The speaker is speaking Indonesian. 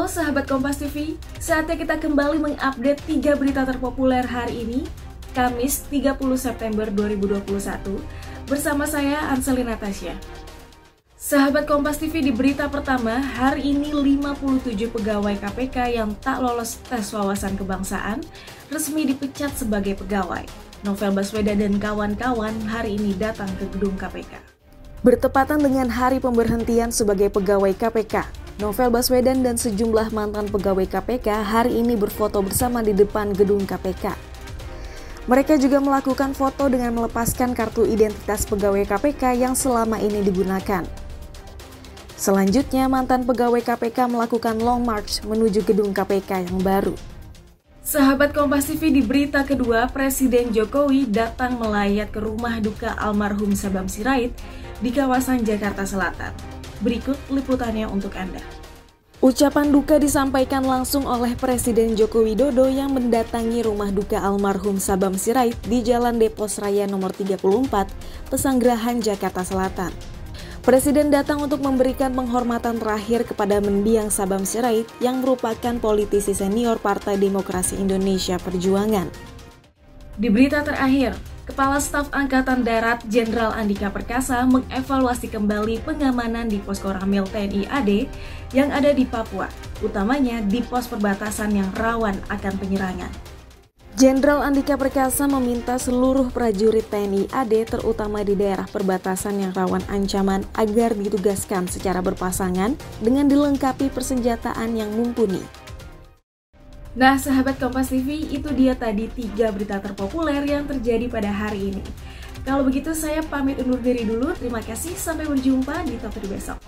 Halo sahabat Kompas TV, saatnya kita kembali mengupdate 3 berita terpopuler hari ini, Kamis 30 September 2021, bersama saya Anseli Natasha. Sahabat Kompas TV di berita pertama, hari ini 57 pegawai KPK yang tak lolos tes wawasan kebangsaan resmi dipecat sebagai pegawai. Novel Baswedan dan kawan-kawan hari ini datang ke gedung KPK. Bertepatan dengan hari pemberhentian sebagai pegawai KPK, Novel Baswedan dan sejumlah mantan pegawai KPK hari ini berfoto bersama di depan gedung KPK. Mereka juga melakukan foto dengan melepaskan kartu identitas pegawai KPK yang selama ini digunakan. Selanjutnya, mantan pegawai KPK melakukan long march menuju gedung KPK yang baru. Sahabat Kompas TV di berita kedua, Presiden Jokowi datang melayat ke rumah duka almarhum Sabam Sirait di kawasan Jakarta Selatan. Berikut liputannya untuk Anda. Ucapan duka disampaikan langsung oleh Presiden Joko Widodo yang mendatangi rumah duka almarhum Sabam Sirait di Jalan Depos Raya nomor 34, Pesanggerahan, Jakarta Selatan. Presiden datang untuk memberikan penghormatan terakhir kepada mendiang Sabam Sirait yang merupakan politisi senior Partai Demokrasi Indonesia Perjuangan. Di berita terakhir, Kepala Staf Angkatan Darat Jenderal Andika Perkasa mengevaluasi kembali pengamanan di posko Ramil TNI AD yang ada di Papua, utamanya di pos perbatasan yang rawan akan penyerangan. Jenderal Andika Perkasa meminta seluruh prajurit TNI AD terutama di daerah perbatasan yang rawan ancaman agar ditugaskan secara berpasangan dengan dilengkapi persenjataan yang mumpuni. Nah, sahabat Kompas TV, itu dia tadi tiga berita terpopuler yang terjadi pada hari ini. Kalau begitu, saya pamit undur diri dulu. Terima kasih, sampai berjumpa di topik besok.